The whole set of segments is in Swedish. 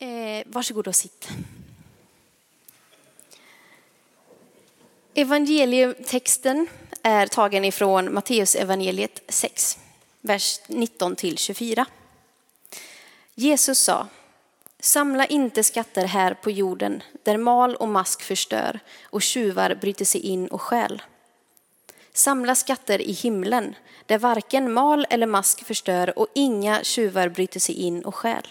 Eh, varsågod och sitt. Evangelietexten är tagen ifrån Matteus evangeliet 6, vers 19 till 24. Jesus sa, samla inte skatter här på jorden där mal och mask förstör och tjuvar bryter sig in och stjäl. Samla skatter i himlen där varken mal eller mask förstör och inga tjuvar bryter sig in och stjäl.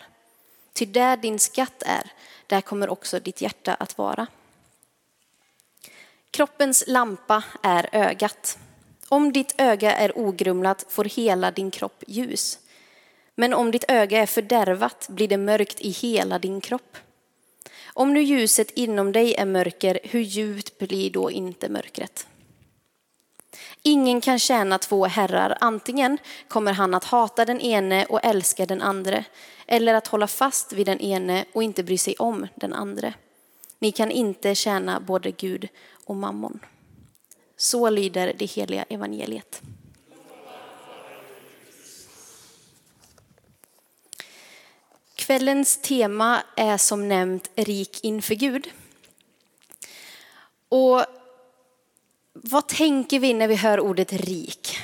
Ty där din skatt är, där kommer också ditt hjärta att vara. Kroppens lampa är ögat. Om ditt öga är ogrumlat får hela din kropp ljus. Men om ditt öga är fördärvat blir det mörkt i hela din kropp. Om nu ljuset inom dig är mörker, hur djupt blir då inte mörkret? Ingen kan tjäna två herrar, antingen kommer han att hata den ene och älska den andre, eller att hålla fast vid den ene och inte bry sig om den andre. Ni kan inte tjäna både Gud och mammon. Så lyder det heliga evangeliet. Kvällens tema är som nämnt rik inför Gud. Och vad tänker vi när vi hör ordet rik?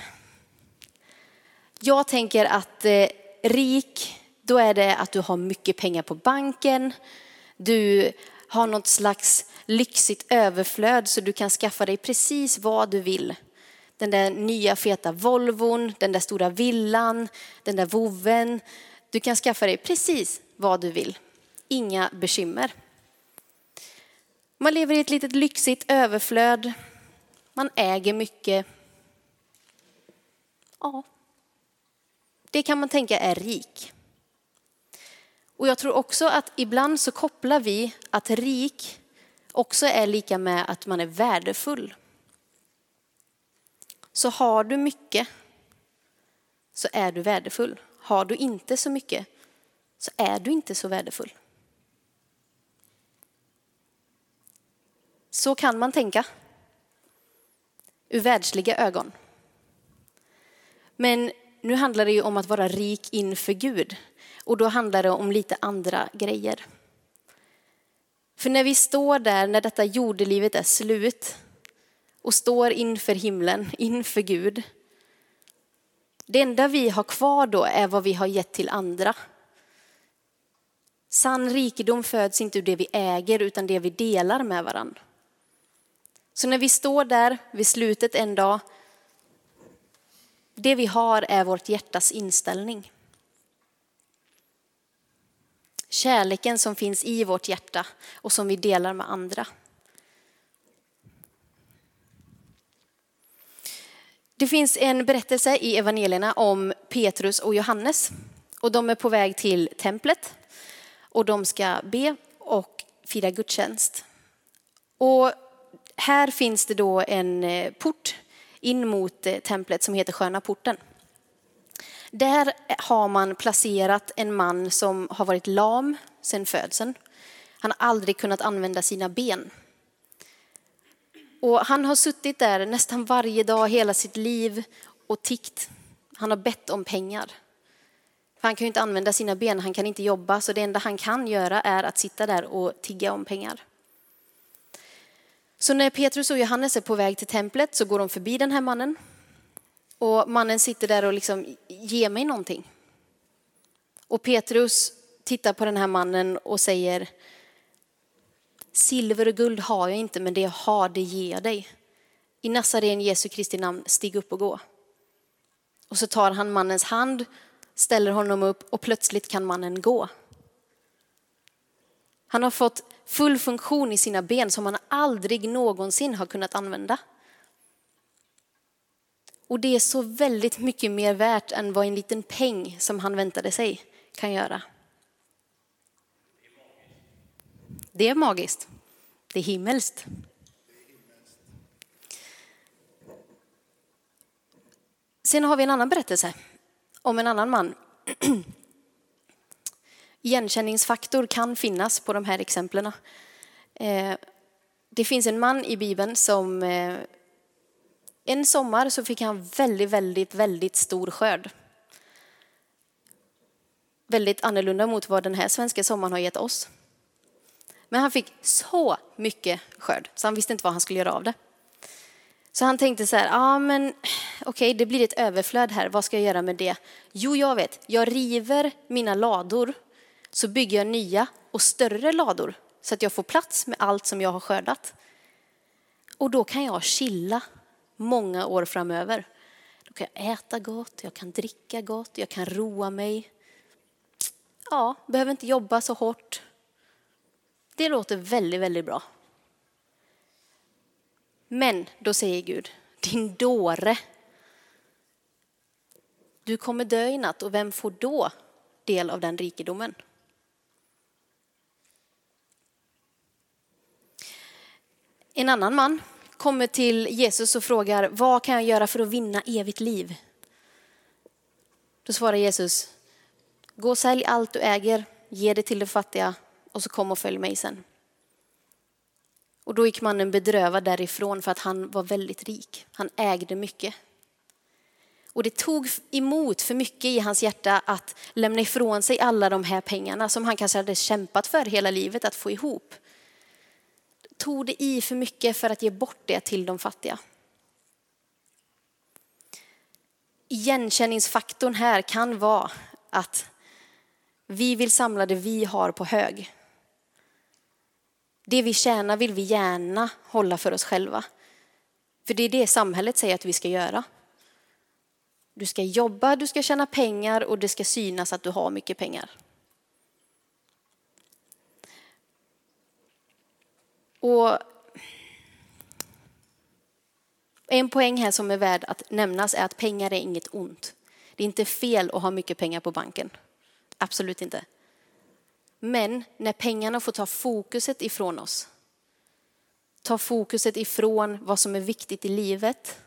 Jag tänker att eh, rik, då är det att du har mycket pengar på banken, du har något slags lyxigt överflöd så du kan skaffa dig precis vad du vill. Den där nya feta Volvon, den där stora villan, den där voven. Du kan skaffa dig precis vad du vill. Inga bekymmer. Man lever i ett litet lyxigt överflöd. Man äger mycket. Ja, det kan man tänka är rik. Och jag tror också att ibland så kopplar vi att rik också är lika med att man är värdefull. Så har du mycket så är du värdefull. Har du inte så mycket så är du inte så värdefull. Så kan man tänka ur världsliga ögon. Men nu handlar det ju om att vara rik inför Gud och då handlar det om lite andra grejer. För när vi står där, när detta jordelivet är slut och står inför himlen, inför Gud. Det enda vi har kvar då är vad vi har gett till andra. Sann rikedom föds inte ur det vi äger utan det vi delar med varandra. Så när vi står där vid slutet en dag, det vi har är vårt hjärtas inställning. Kärleken som finns i vårt hjärta och som vi delar med andra. Det finns en berättelse i evangelierna om Petrus och Johannes och de är på väg till templet och de ska be och fira gudstjänst. Och här finns det då en eh, port in mot eh, templet som heter Sköna porten. Där har man placerat en man som har varit lam sedan födseln. Han har aldrig kunnat använda sina ben. Och han har suttit där nästan varje dag hela sitt liv och tiggt. Han har bett om pengar. För han kan ju inte använda sina ben, han kan inte jobba, så det enda han kan göra är att sitta där och tigga om pengar. Så när Petrus och Johannes är på väg till templet så går de förbi den här mannen och mannen sitter där och liksom, ge mig någonting. Och Petrus tittar på den här mannen och säger, silver och guld har jag inte, men det jag har, det ger jag dig. I Nazaren Jesu Kristi namn, stig upp och gå. Och så tar han mannens hand, ställer honom upp och plötsligt kan mannen gå. Han har fått full funktion i sina ben som han aldrig någonsin har kunnat använda. Och det är så väldigt mycket mer värt än vad en liten peng som han väntade sig kan göra. Det är magiskt. Det är himmelskt. Sen har vi en annan berättelse om en annan man. Igenkänningsfaktor kan finnas på de här exemplen. Eh, det finns en man i Bibeln som eh, en sommar så fick han väldigt, väldigt, väldigt stor skörd. väldigt annorlunda mot vad den här svenska sommaren har gett oss. Men han fick så mycket skörd så han visste inte vad han skulle göra av det. Så han tänkte så här, ja men okej okay, det blir ett överflöd här, vad ska jag göra med det? Jo jag vet, jag river mina lador så bygger jag nya och större lador så att jag får plats med allt som jag har skördat. Och då kan jag chilla många år framöver. Då kan jag äta gott, jag kan dricka gott, jag kan roa mig. Ja, behöver inte jobba så hårt. Det låter väldigt, väldigt bra. Men då säger Gud, din dåre. Du kommer dö i natt och vem får då del av den rikedomen? En annan man kommer till Jesus och frågar, vad kan jag göra för att vinna evigt liv? Då svarar Jesus, gå och sälj allt du äger, ge det till de fattiga och så kom och följ mig sen. Och då gick mannen bedrövad därifrån för att han var väldigt rik. Han ägde mycket. Och det tog emot för mycket i hans hjärta att lämna ifrån sig alla de här pengarna som han kanske hade kämpat för hela livet att få ihop. Tog det i för mycket för att ge bort det till de fattiga. Igenkänningsfaktorn här kan vara att vi vill samla det vi har på hög. Det vi tjänar vill vi gärna hålla för oss själva. För det är det samhället säger att vi ska göra. Du ska jobba, du ska tjäna pengar och det ska synas att du har mycket pengar. Och en poäng här som är värd att nämnas är att pengar är inget ont. Det är inte fel att ha mycket pengar på banken. Absolut inte. Men när pengarna får ta fokuset ifrån oss, ta fokuset ifrån vad som är viktigt i livet,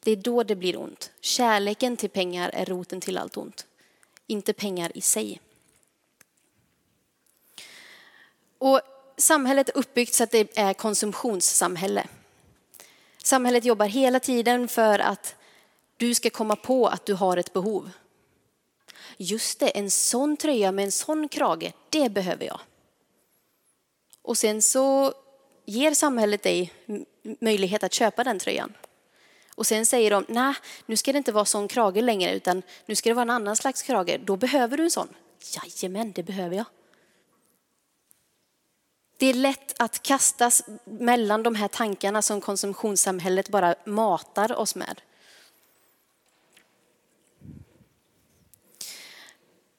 det är då det blir ont. Kärleken till pengar är roten till allt ont, inte pengar i sig. Och samhället är uppbyggt så att det är konsumtionssamhälle. Samhället jobbar hela tiden för att du ska komma på att du har ett behov. Just det, en sån tröja med en sån krage, det behöver jag. Och sen så ger samhället dig möjlighet att köpa den tröjan. Och sen säger de, nej, nu ska det inte vara sån krage längre, utan nu ska det vara en annan slags krage. Då behöver du en sån. Jajamän, det behöver jag. Det är lätt att kastas mellan de här tankarna som konsumtionssamhället bara matar oss med.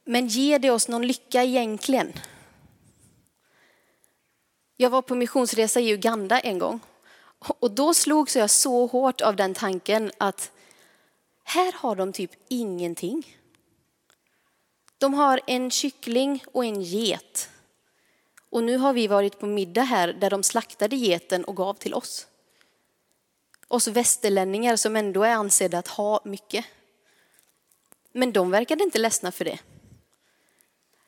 Men ger det oss någon lycka egentligen? Jag var på missionsresa i Uganda en gång och då slogs jag så hårt av den tanken att här har de typ ingenting. De har en kyckling och en get. Och nu har vi varit på middag här där de slaktade geten och gav till oss. Oss västerlänningar som ändå är ansedda att ha mycket. Men de verkade inte ledsna för det.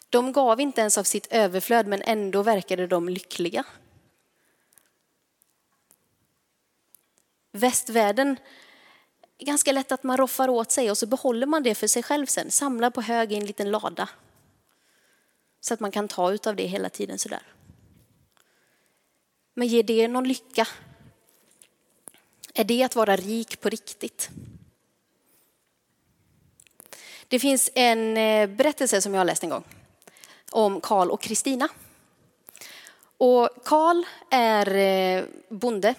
De gav inte ens av sitt överflöd men ändå verkade de lyckliga. Västvärlden är ganska lätt att man roffar åt sig och så behåller man det för sig själv sen, samlar på hög i en liten lada. Så att man kan ta utav det hela tiden sådär. Men ger det någon lycka? Är det att vara rik på riktigt? Det finns en eh, berättelse som jag har läst en gång om Karl och Kristina. Och Karl är eh, bonde,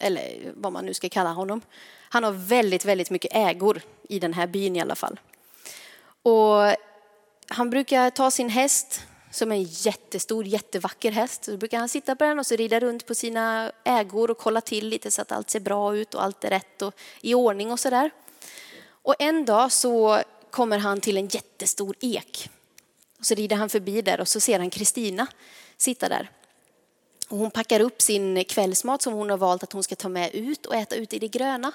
eller vad man nu ska kalla honom. Han har väldigt, väldigt mycket ägor i den här byn i alla fall. Och han brukar ta sin häst som är en jättestor, jättevacker häst. Så brukar han sitta på den och så rida runt på sina ägor och kolla till lite så att allt ser bra ut och allt är rätt och i ordning och sådär. Och en dag så kommer han till en jättestor ek och så rider han förbi där och så ser han Kristina sitta där. Och hon packar upp sin kvällsmat som hon har valt att hon ska ta med ut och äta ute i det gröna.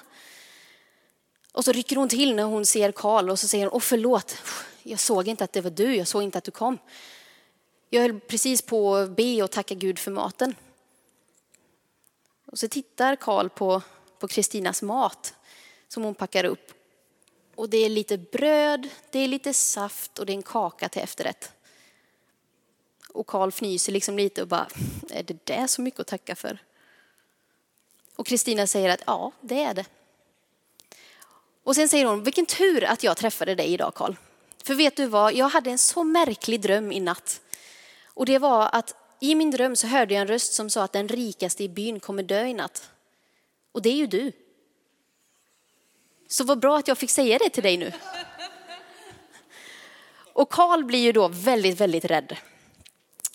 Och så rycker hon till när hon ser Karl och så säger hon, åh förlåt, jag såg inte att det var du, jag såg inte att du kom. Jag höll precis på att be och tacka Gud för maten. Och så tittar Karl på Kristinas mat som hon packar upp Och det är lite bröd, det är lite saft och det är en kaka till efterrätt. Och Karl fnyser liksom lite och bara, är det där så mycket att tacka för? Och Kristina säger att ja, det är det. Och sen säger hon, vilken tur att jag träffade dig idag Karl. För vet du vad, jag hade en så märklig dröm i natt. Och det var att i min dröm så hörde jag en röst som sa att den rikaste i byn kommer dö i natt. Och det är ju du. Så vad bra att jag fick säga det till dig nu. Och Karl blir ju då väldigt, väldigt rädd.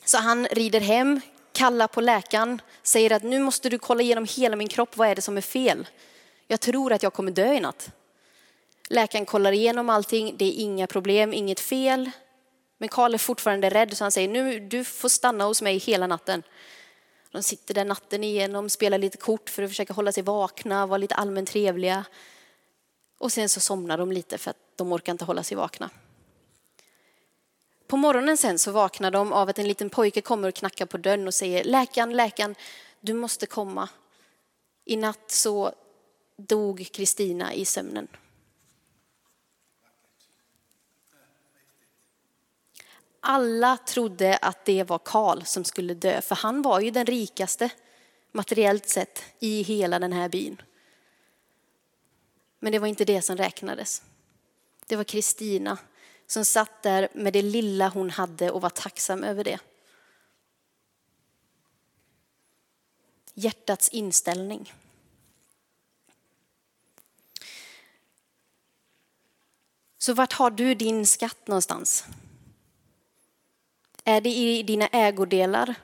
Så han rider hem, kallar på läkaren, säger att nu måste du kolla igenom hela min kropp, vad är det som är fel? Jag tror att jag kommer dö i natt. Läkaren kollar igenom allting, det är inga problem, inget fel. Men Karl är fortfarande rädd så han säger nu du får stanna hos mig hela natten. De sitter där natten igenom, spelar lite kort för att försöka hålla sig vakna, vara lite allmänt trevliga. Och sen så somnar de lite för att de orkar inte hålla sig vakna. På morgonen sen så vaknar de av att en liten pojke kommer och knackar på dörren och säger läkaren, läkaren, du måste komma. I natt så dog Kristina i sömnen. Alla trodde att det var Karl som skulle dö, för han var ju den rikaste materiellt sett i hela den här byn. Men det var inte det som räknades. Det var Kristina som satt där med det lilla hon hade och var tacksam över det. Hjärtats inställning. Så vart har du din skatt någonstans? Är det i dina ägodelar?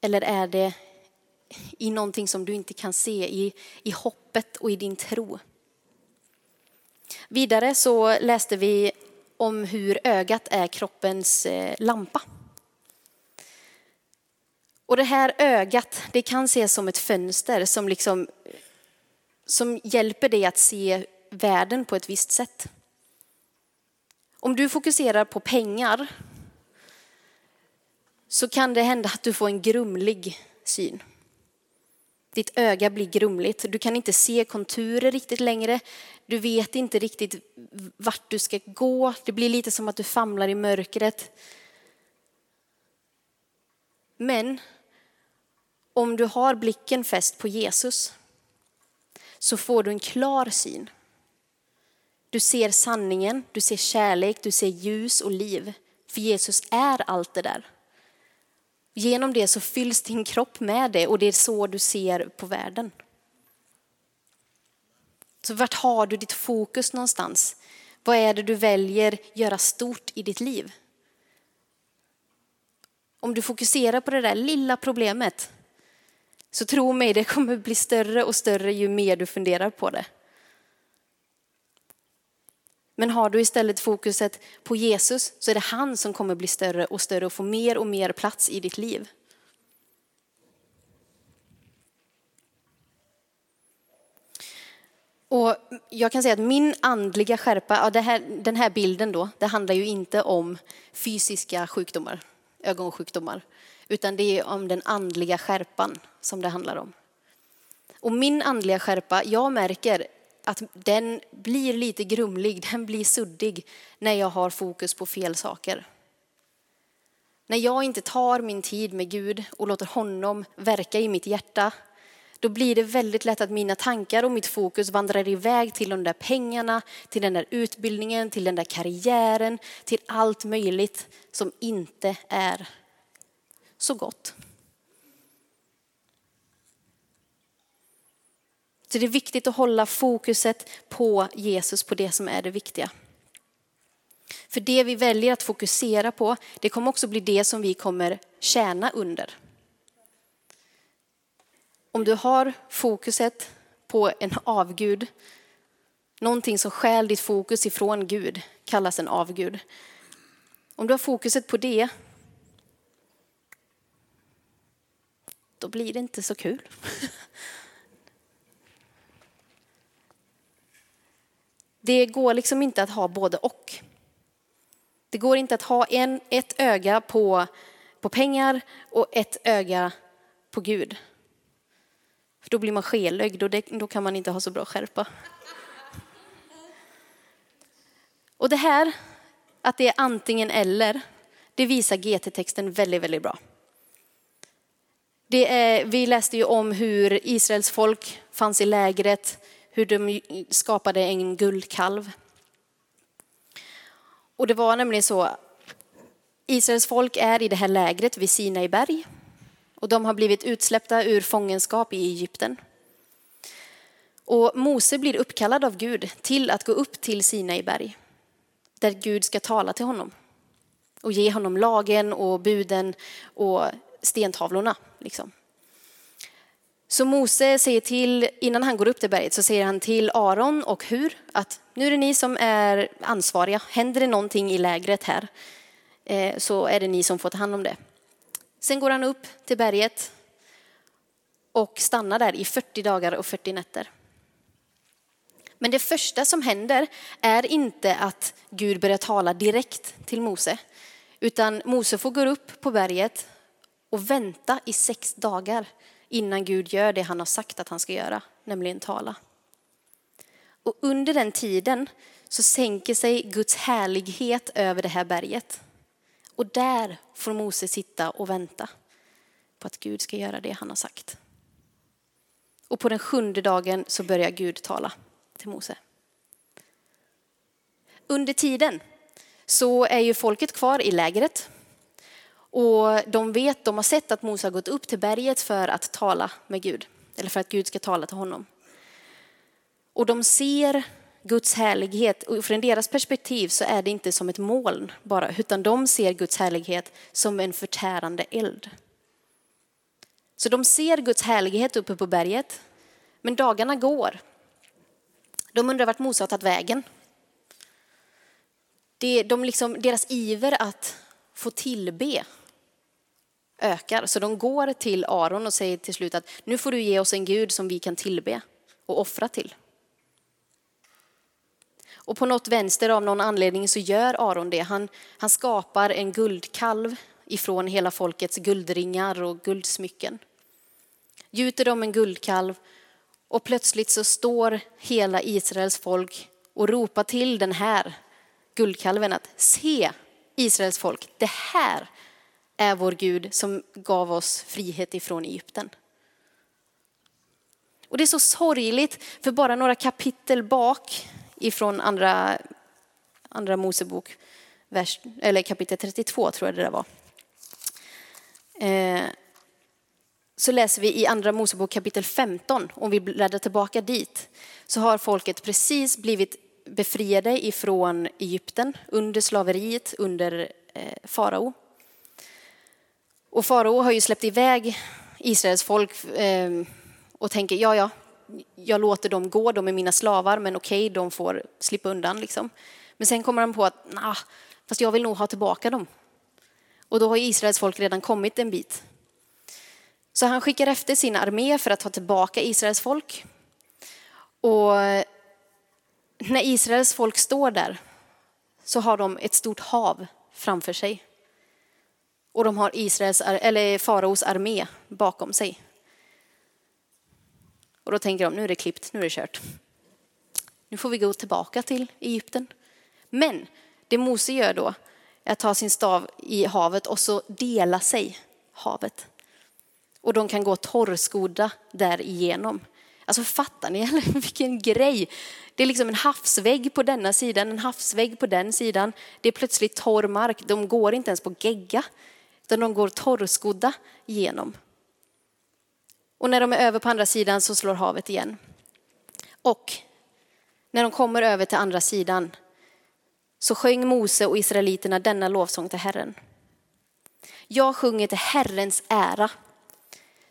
Eller är det i någonting som du inte kan se, i, i hoppet och i din tro? Vidare så läste vi om hur ögat är kroppens eh, lampa. Och det här ögat, det kan ses som ett fönster som, liksom, som hjälper dig att se världen på ett visst sätt. Om du fokuserar på pengar så kan det hända att du får en grumlig syn. Ditt öga blir grumligt. Du kan inte se konturer riktigt längre. Du vet inte riktigt vart du ska gå. Det blir lite som att du famlar i mörkret. Men om du har blicken fäst på Jesus så får du en klar syn. Du ser sanningen, du ser kärlek, du ser ljus och liv. För Jesus är allt det där. Genom det så fylls din kropp med det och det är så du ser på världen. Så vart har du ditt fokus någonstans? Vad är det du väljer göra stort i ditt liv? Om du fokuserar på det där lilla problemet så tro mig, det kommer bli större och större ju mer du funderar på det. Men har du istället fokuset på Jesus så är det han som kommer bli större och större och få mer och mer plats i ditt liv. Och jag kan säga att min andliga skärpa, ja, det här, den här bilden då, det handlar ju inte om fysiska sjukdomar, ögonsjukdomar, utan det är om den andliga skärpan som det handlar om. Och min andliga skärpa, jag märker att den blir lite grumlig, den blir suddig när jag har fokus på fel saker. När jag inte tar min tid med Gud och låter honom verka i mitt hjärta, då blir det väldigt lätt att mina tankar och mitt fokus vandrar iväg till de där pengarna, till den där utbildningen, till den där karriären, till allt möjligt som inte är så gott. Så det är viktigt att hålla fokuset på Jesus, på det som är det viktiga. För det vi väljer att fokusera på, det kommer också bli det som vi kommer tjäna under. Om du har fokuset på en avgud, någonting som stjäl ditt fokus ifrån Gud, kallas en avgud. Om du har fokuset på det, då blir det inte så kul. Det går liksom inte att ha både och. Det går inte att ha en, ett öga på, på pengar och ett öga på Gud. För då blir man skelögd och det, då kan man inte ha så bra skärpa. Och det här, att det är antingen eller, det visar GT-texten väldigt, väldigt bra. Det är, vi läste ju om hur Israels folk fanns i lägret, hur de skapade en guldkalv. Och det var nämligen så, Israels folk är i det här lägret vid Sinai berg och de har blivit utsläppta ur fångenskap i Egypten. Och Mose blir uppkallad av Gud till att gå upp till Sinai berg där Gud ska tala till honom och ge honom lagen och buden och stentavlorna. Liksom. Så Mose säger till, innan han går upp till berget, så säger han till Aron och Hur att nu är det ni som är ansvariga. Händer det någonting i lägret här eh, så är det ni som får ta hand om det. Sen går han upp till berget och stannar där i 40 dagar och 40 nätter. Men det första som händer är inte att Gud börjar tala direkt till Mose, utan Mose får gå upp på berget och vänta i sex dagar innan Gud gör det han har sagt att han ska göra, nämligen tala. Och under den tiden så sänker sig Guds härlighet över det här berget. Och där får Mose sitta och vänta på att Gud ska göra det han har sagt. Och på den sjunde dagen så börjar Gud tala till Mose. Under tiden så är ju folket kvar i lägret och de vet, de har sett att Mose har gått upp till berget för att tala med Gud, eller för att Gud ska tala till honom. Och de ser Guds härlighet, och från deras perspektiv så är det inte som ett moln bara, utan de ser Guds härlighet som en förtärande eld. Så de ser Guds härlighet uppe på berget, men dagarna går. De undrar vart Mose har tagit vägen. de liksom, deras iver att få tillbe ökar. Så de går till Aron och säger till slut att nu får du ge oss en Gud som vi kan tillbe och offra till. Och på något vänster av någon anledning så gör Aron det. Han, han skapar en guldkalv ifrån hela folkets guldringar och guldsmycken. Gjuter de en guldkalv och plötsligt så står hela Israels folk och ropar till den här guldkalven att se Israels folk, det här är vår Gud som gav oss frihet ifrån Egypten. Och det är så sorgligt, för bara några kapitel bak ifrån andra, andra Mosebok, vers, eller kapitel 32 tror jag det där var. Eh, så läser vi i andra Mosebok kapitel 15, om vi bläddrar tillbaka dit, så har folket precis blivit befriade ifrån Egypten under slaveriet under eh, farao. Och farao har ju släppt iväg Israels folk eh, och tänker, ja, ja, jag låter dem gå, de är mina slavar, men okej, de får slippa undan liksom. Men sen kommer han på att, nah, fast jag vill nog ha tillbaka dem. Och då har Israels folk redan kommit en bit. Så han skickar efter sin armé för att ta tillbaka Israels folk. Och när Israels folk står där så har de ett stort hav framför sig. Och de har Israels, eller faraos armé bakom sig. Och då tänker de, nu är det klippt, nu är det kört. Nu får vi gå tillbaka till Egypten. Men det Mose gör då är att ta sin stav i havet och så dela sig havet. Och de kan gå torrskodda därigenom. Alltså fattar ni eller? vilken grej? Det är liksom en havsvägg på denna sidan, en havsvägg på den sidan. Det är plötsligt torr mark. De går inte ens på gegga, där de går torrskodda igenom. Och när de är över på andra sidan så slår havet igen. Och när de kommer över till andra sidan så sjöng Mose och israeliterna denna lovsång till Herren. Jag sjunger till Herrens ära.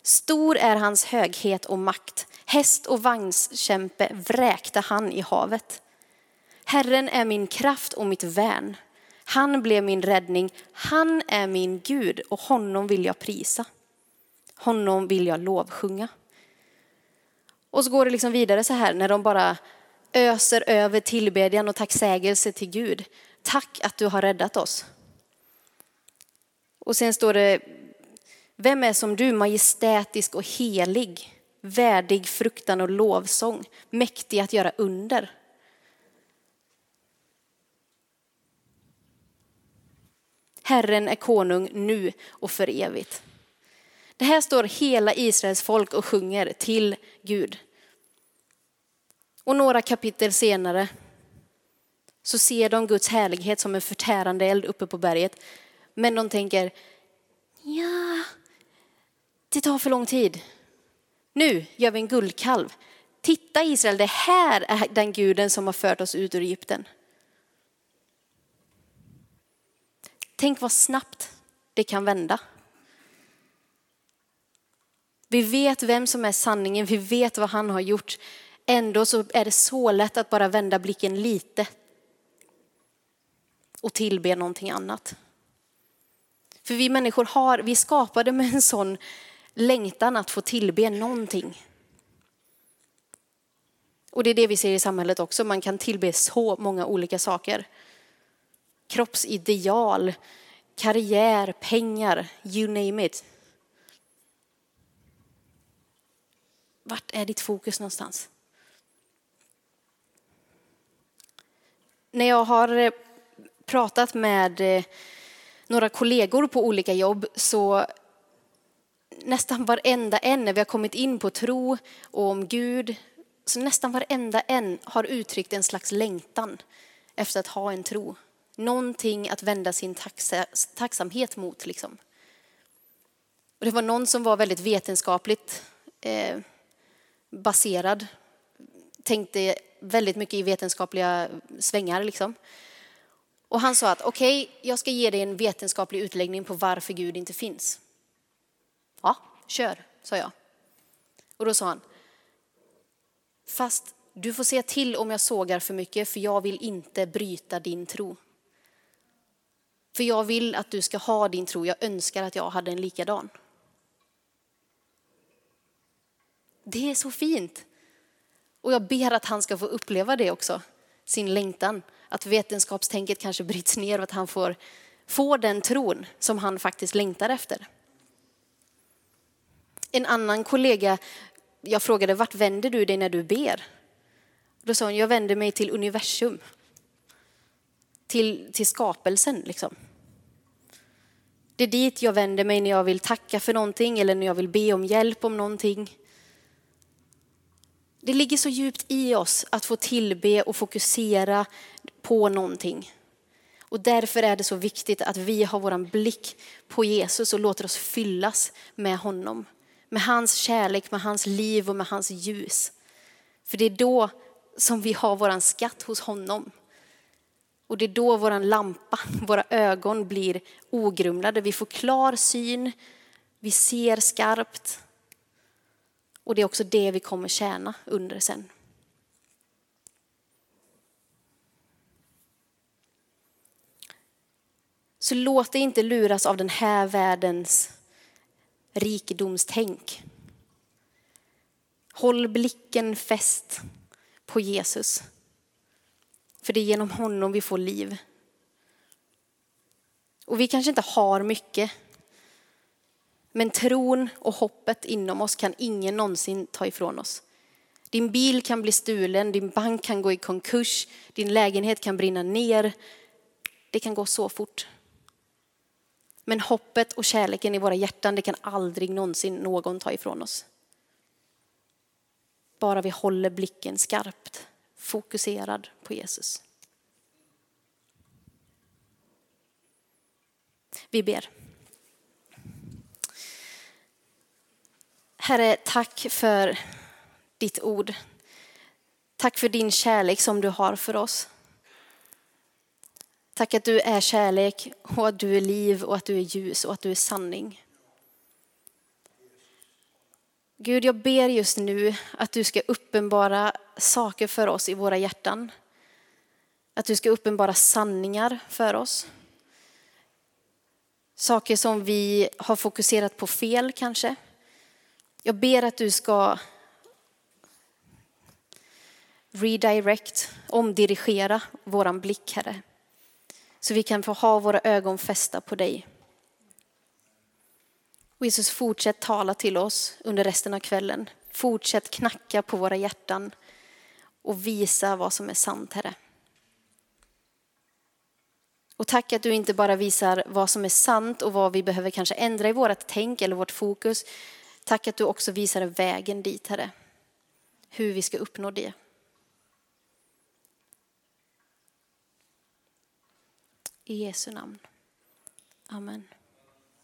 Stor är hans höghet och makt. Häst och vagnskämpe vräkte han i havet. Herren är min kraft och mitt värn. Han blev min räddning. Han är min Gud och honom vill jag prisa. Honom vill jag lovsjunga. Och så går det liksom vidare så här när de bara öser över tillbedjan och tacksägelse till Gud. Tack att du har räddat oss. Och sen står det, vem är som du, majestätisk och helig, värdig fruktan och lovsång, mäktig att göra under. Herren är konung nu och för evigt. Det här står hela Israels folk och sjunger till Gud. Och några kapitel senare så ser de Guds härlighet som en förtärande eld uppe på berget. Men de tänker, ja, det tar för lång tid. Nu gör vi en guldkalv. Titta Israel, det här är den guden som har fört oss ut ur Egypten. Tänk vad snabbt det kan vända. Vi vet vem som är sanningen, vi vet vad han har gjort. Ändå så är det så lätt att bara vända blicken lite och tillbe någonting annat. För vi människor har, vi skapade med en sån längtan att få tillbe någonting. Och det är det vi ser i samhället också, man kan tillbe så många olika saker. Kroppsideal, karriär, pengar, you name it. Vart är ditt fokus någonstans? När jag har eh, pratat med eh, några kollegor på olika jobb så nästan varenda en när vi har kommit in på tro och om Gud, så nästan varenda en har uttryckt en slags längtan efter att ha en tro. Någonting att vända sin tacksamhet mot. Liksom. Och det var någon som var väldigt vetenskapligt eh, baserad, tänkte väldigt mycket i vetenskapliga svängar. Liksom. Och han sa att okej, okay, jag ska ge dig en vetenskaplig utläggning på varför Gud inte finns. Ja, kör, sa jag. Och då sa han, fast du får se till om jag sågar för mycket för jag vill inte bryta din tro. För jag vill att du ska ha din tro, jag önskar att jag hade en likadan. Det är så fint. Och jag ber att han ska få uppleva det också, sin längtan. Att vetenskapstänket kanske bryts ner och att han får, får den tron som han faktiskt längtar efter. En annan kollega, jag frågade vart vänder du dig när du ber? Då sa hon, jag vänder mig till universum. Till, till skapelsen liksom. Det är dit jag vänder mig när jag vill tacka för någonting eller när jag vill be om hjälp om någonting. Det ligger så djupt i oss att få tillbe och fokusera på någonting. Och därför är det så viktigt att vi har vår blick på Jesus och låter oss fyllas med honom. Med hans kärlek, med hans liv och med hans ljus. För det är då som vi har vår skatt hos honom. Och det är då vår lampa, våra ögon blir ogrumlade. Vi får klar syn, vi ser skarpt. Och det är också det vi kommer tjäna under sen. Så låt dig inte luras av den här världens rikedomstänk. Håll blicken fäst på Jesus. För det är genom honom vi får liv. Och vi kanske inte har mycket. Men tron och hoppet inom oss kan ingen någonsin ta ifrån oss. Din bil kan bli stulen, din bank kan gå i konkurs, din lägenhet kan brinna ner. Det kan gå så fort. Men hoppet och kärleken i våra hjärtan, det kan aldrig någonsin någon ta ifrån oss. Bara vi håller blicken skarpt, fokuserad på Jesus. Vi ber. Herre, tack för ditt ord. Tack för din kärlek som du har för oss. Tack att du är kärlek och att du är liv och att du är ljus och att du är sanning. Gud, jag ber just nu att du ska uppenbara saker för oss i våra hjärtan. Att du ska uppenbara sanningar för oss. Saker som vi har fokuserat på fel kanske. Jag ber att du ska redirect, omdirigera våran blick, Herre. Så vi kan få ha våra ögon fästa på dig. Och Jesus, fortsätt tala till oss under resten av kvällen. Fortsätt knacka på våra hjärtan och visa vad som är sant, Herre. Och tack att du inte bara visar vad som är sant och vad vi behöver kanske ändra i vårt tänk eller vårt fokus. Tack att du också visar vägen dit, Herre. Hur vi ska uppnå det. I Jesu namn. Amen.